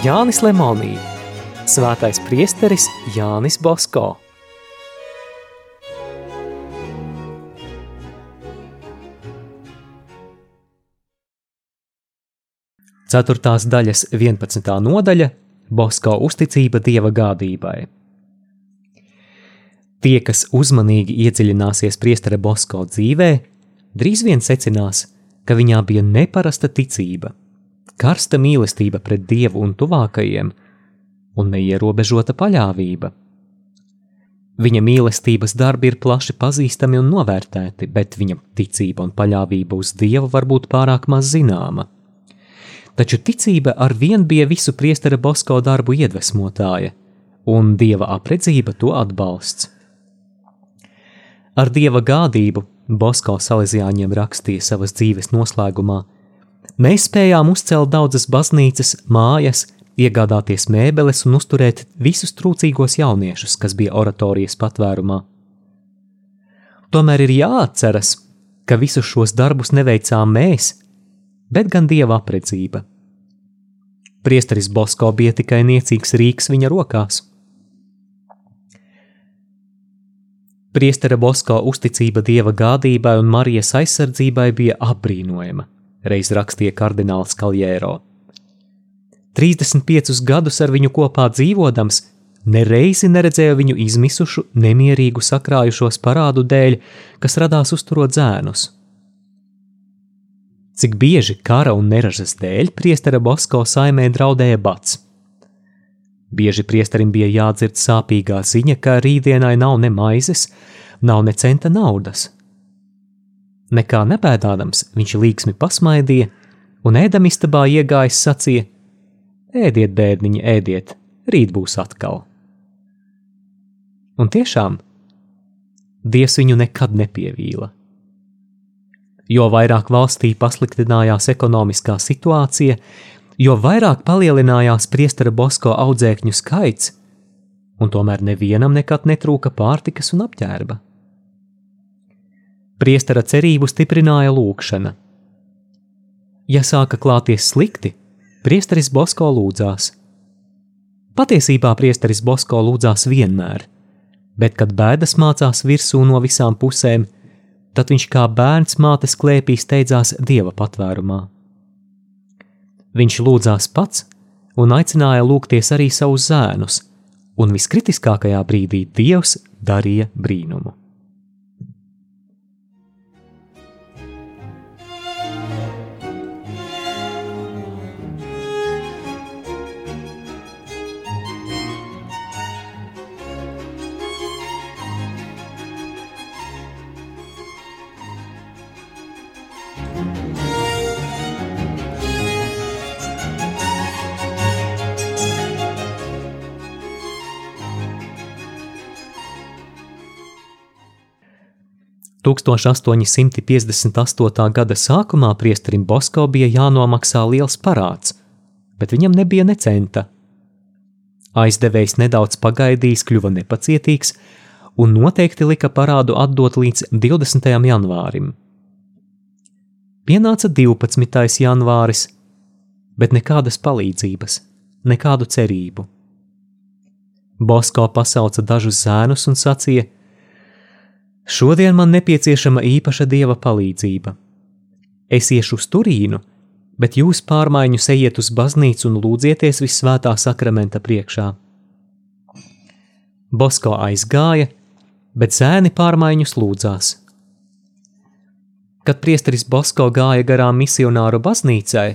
Jānis Lemonī, Svētais priesteris Jānis Bosko. Ceturtās daļas 11. nodaļa – Bosko uzticība Dieva gādībai. Tie, kas uzmanīgi iedziļināsies priestera Bosko dzīvē, drīz vien secinās, ka viņā bija neparasta ticība, karsta mīlestība pret Dievu un tuvākajiem un neierobežota paļāvība. Viņa mīlestības darbi ir plaši pazīstami un novērtēti, bet viņa ticība un paļāvība uz Dievu var būt pārāk maz zināma. Taču ticība ar vien bija visu priestera Bosko darbu iedvesmotāja, un Dieva apredzība to atbalsts. Ar dieva gādību Bosko salīdzjāņiem rakstīja savas dzīves noslēgumā. Mēs spējām uzcelt daudzas baznīcas, mājas, iegādāties mēbeles un uzturēt visus trūcīgos jauniešus, kas bija oratorijas patvērumā. Tomēr ir jāatceras, ka visus šos darbus neveicām mēs, bet gan dieva apredzība. Priesteris Bosko bija tikai niecīgs rīks viņa rokās. Priestera Bosko uzticība dieva gādībai un Marijas aizsardzībai bija apbrīnojama, reiz rakstīja kardināls Kaljēro. 35 gadus ar viņu kopā dzīvodams, nereizi neredzēju viņu izmisušu, nemierīgu sakrājušos parādu dēļ, kas radās uzturot zēnus. Cik bieži kara un neražas dēļ priestera Bosko saimē draudēja bats. Bieži priesterim bija jādzird sāpīgā ziņa, ka rītdienai nav ne maizes, nav ne centa naudas. Nekā nebēdādams, viņš līksmi pasmaidīja, un ēdamistabā iegājis sacīja: Ēdiet, bērniņi, ēdiet, rīt būs atkal. Un tiešām, Dievs viņu nekad nepievīla. Jo vairāk valstī pasliktinājās ekonomiskā situācija, jo vairāk palielinājās priestera Bosko audzēkņu skaits, un tomēr nevienam nekad netrūka pārtikas un apģērba. Priestera cerību stiprināja lūkšana. Ja sāka klāties slikti, priesteris Bosko lūdzās. Patiesībā priesteris Bosko lūdzās vienmēr, bet, kad bēdas mācās virsū no visām pusēm, tad viņš kā bērns mātes klēpī steidzās dieva patvērumā. Viņš lūdzās pats un aicināja lūgties arī savus zēnus, un viskritiskākajā brīdī Dievs darīja brīnumu. 1858. gada sākumā priesterim Bosko bija jānomaksā liels parāds, bet viņam nebija ne centa. Aizdevējs nedaudz pagaidījis, kļuva nepacietīgs un noteikti lika parādu atdot līdz 20. janvārim. Pienāca 12. janvāris, bet nekādas palīdzības, nekādu cerību. Bosko pasauca dažus zēnus un sacīja: Šodien man nepieciešama īpaša dieva palīdzība. Es iešu uz Turīnu, bet jūs pārmaiņus ejiet uz baznīcu un lūdzieties visvētā sakramenta priekšā. Bosko aizgāja, bet zēni pārmaiņus lūdzās. Kad priesteris Bosko gāja garām misionāru baznīcai,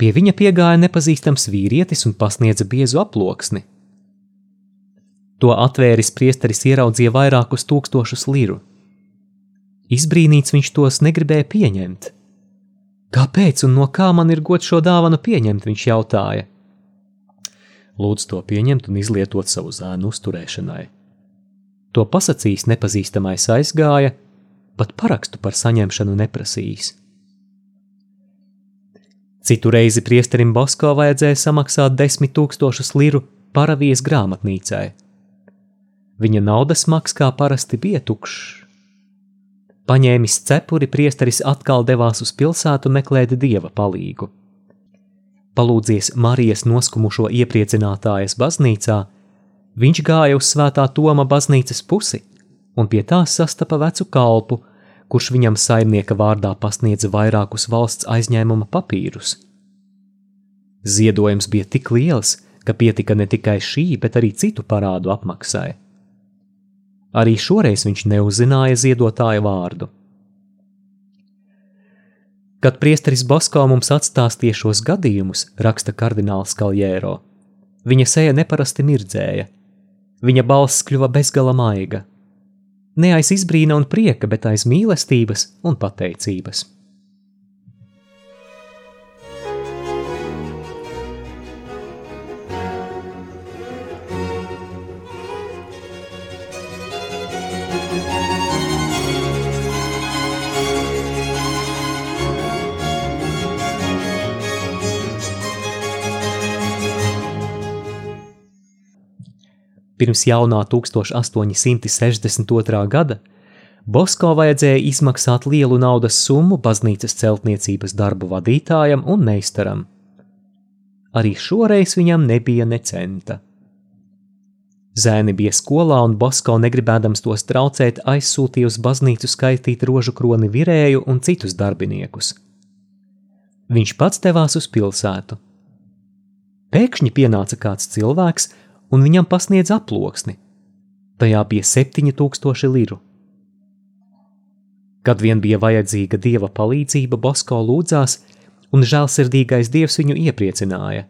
pie viņa piegāja nepazīstams vīrietis un pasniedza biezu aploksni. To atvēris priesteris ieraudzīja vairākus tūkstošus liru. Izbrīnīts viņš tos negribēja pieņemt. Kāpēc un no kā man ir gods šo dāvanu pieņemt, viņš jautāja. Lūdzu to pieņemt un izlietot savu zēnu uzturēšanai. To pasakījis nepazīstamais aizgāja, pat parakstu par saņemšanu neprasījis. Citu reizi priesterim Bosko vajadzēja samaksāt desmit tūkstošus liru paravijas grāmatnīcai Viņa naudas maks kā parasti bija tukšs. Paņēmis cepuri, priesteris atkal devās uz pilsētu meklēt dieva palīgu. Palūdzies Marijas noskumušo iepriecinātājas baznīcā, viņš gāja uz svētā Toma baznīcas pusi un pie tās sastapa vecu kalpu, kurš viņam saimnieka vārdā pasniedza vairākus valsts aizņēmuma papīrus. Ziedojums bija tik liels, ka pietika ne tikai šī, bet arī citu parādu apmaksai. Arī šoreiz viņš neuzzināja ziedotāja vārdu. Kad priesteris Basko mums atstāstīja šos gadījumus, raksta kardināls Kaljēro, viņa seja neparasti mirdzēja, viņa balss kļuva bezgala maiga, ne aiz izbrīna un prieka, bet aiz mīlestības un pateicības. Pirms jaunā 1862. gada Bosko vajadzēja izmaksāt lielu naudas summu baznīcas celtniecības darbu vadītājam un meistaram. Arī šoreiz viņam nebija ne centa. Zēni bija skolā, un Bosko, negribēdams tos traucēt, aizsūtīja uz baznīcu skaitīt rožu kroni virēju un citus darbiniekus. Viņš pats devās uz pilsētu. Pēkšņi pienāca kāds cilvēks un viņam pasniedz aploksni. Tajā bija 7000 liru. Kad vien bija vajadzīga dieva palīdzība, Bosko lūdzās, un žēlsirdīgais dievs viņu iepriecināja.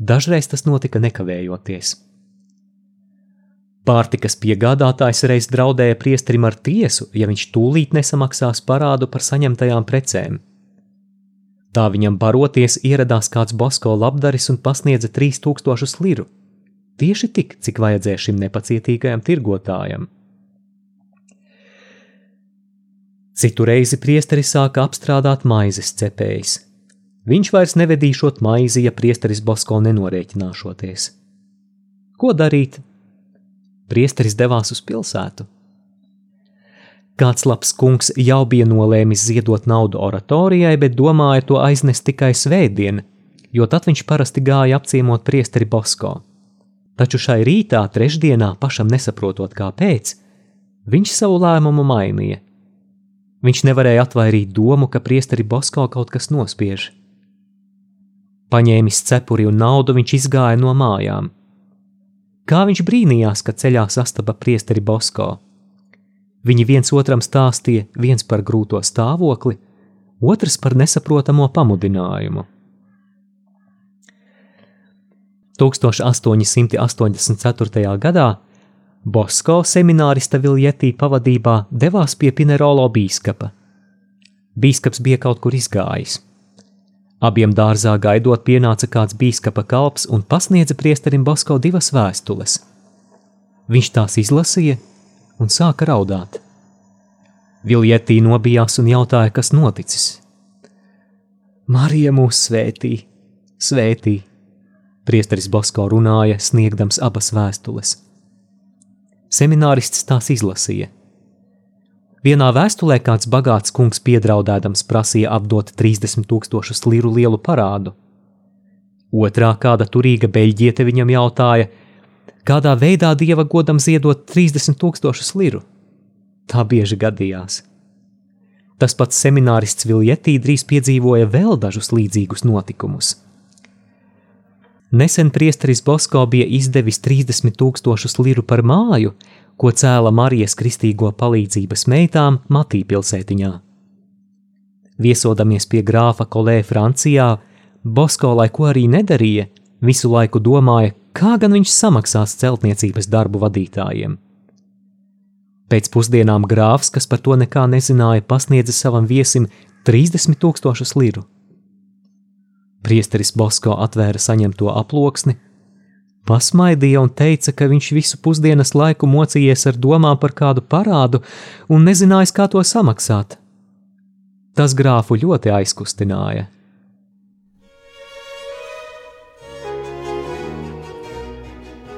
Dažreiz tas notika nekavējoties. Pārtikas piegādātājs reiz draudēja priesterim ar tiesu, ja viņš tūlīt nesamaksās parādu par saņemtajām precēm. Tā viņam baroties ieradās kāds Bosko labdaris un pasniedza 3000 liru. Tieši tik, cik vajadzēja šim nepacietīgajam tirgotājam. Citu reizi priesteris sāka apstrādāt maizes cepējs. Viņš vairs nevedīšot maizi, ja priesteris Bosko nenorēķināšoties. Ko darīt? Priesteris devās uz pilsētu. Kāds labs kungs jau bija nolēmis ziedot naudu oratorijai, bet domāja to aiznest tikai svētdien, jo tad viņš parasti gāja apciemot priesteri Bosko. Taču šai rītā, trešdienā, pašam nesaprotot kāpēc, viņš savu lēmumu mainīja. Viņš nevarēja atvairīt domu, ka priesteri Bosko kaut kas nospiež. Paņēmis cepuri un naudu, viņš izgāja no mājām. Kā viņš brīnījās, ka ceļā sastapa priesteri Bosko? Viņi viens otram stāstīja viens par grūto stāvokli, otrs par nesaprotamo pamudinājumu. 1884. gadā Bosko seminārista Viljetī pavadībā devās pie Pinerolo bīskapa. Bīskaps bija kaut kur izgājis. Abiem dārzā gaidot, pienāca kāds bīskapa kalps un pasniedza priesterim Bosko divas vēstules. Viņš tās izlasīja un sāka raudāt. Viljetī nobijās un jautāja, kas noticis. Marija mūs svētī, svētī, priesteris Bosko runāja, sniegdams abas vēstules. Seminārists tās izlasīja. Vienā vēstulē kāds bagāts kungs piedraudēdams prasīja atdot 30 tūkstošus liru lielu parādu. Otrā kāda turīga beļģiete viņam jautāja, kādā veidā dieva godam ziedot 30 tūkstošus liru. Tā bieži gadījās. Tas pats seminārists Viljetī drīz piedzīvoja vēl dažus līdzīgus notikumus. Nesen priesteris Bosko bija izdevis 30 tūkstošus liru par māju, ko cēla Marijas kristīgo palīdzības meitām Matī pilsētiņā. Viesodamies pie grāfa Kolē Francijā, Bosko, lai ko arī nedarīja, visu laiku domāja, kā gan viņš samaksās celtniecības darbu vadītājiem. Pēc pusdienām grāfs, kas par to nekā nezināja, pasniedza savam viesim 30 tūkstošus liru. Priesteris Bosko atvēra saņemto aploksni, pasmaidīja un teica, ka viņš visu pusdienas laiku mocījies ar domām par kādu parādu un nezinājis, kā to samaksāt. Tas grāfu ļoti aizkustināja.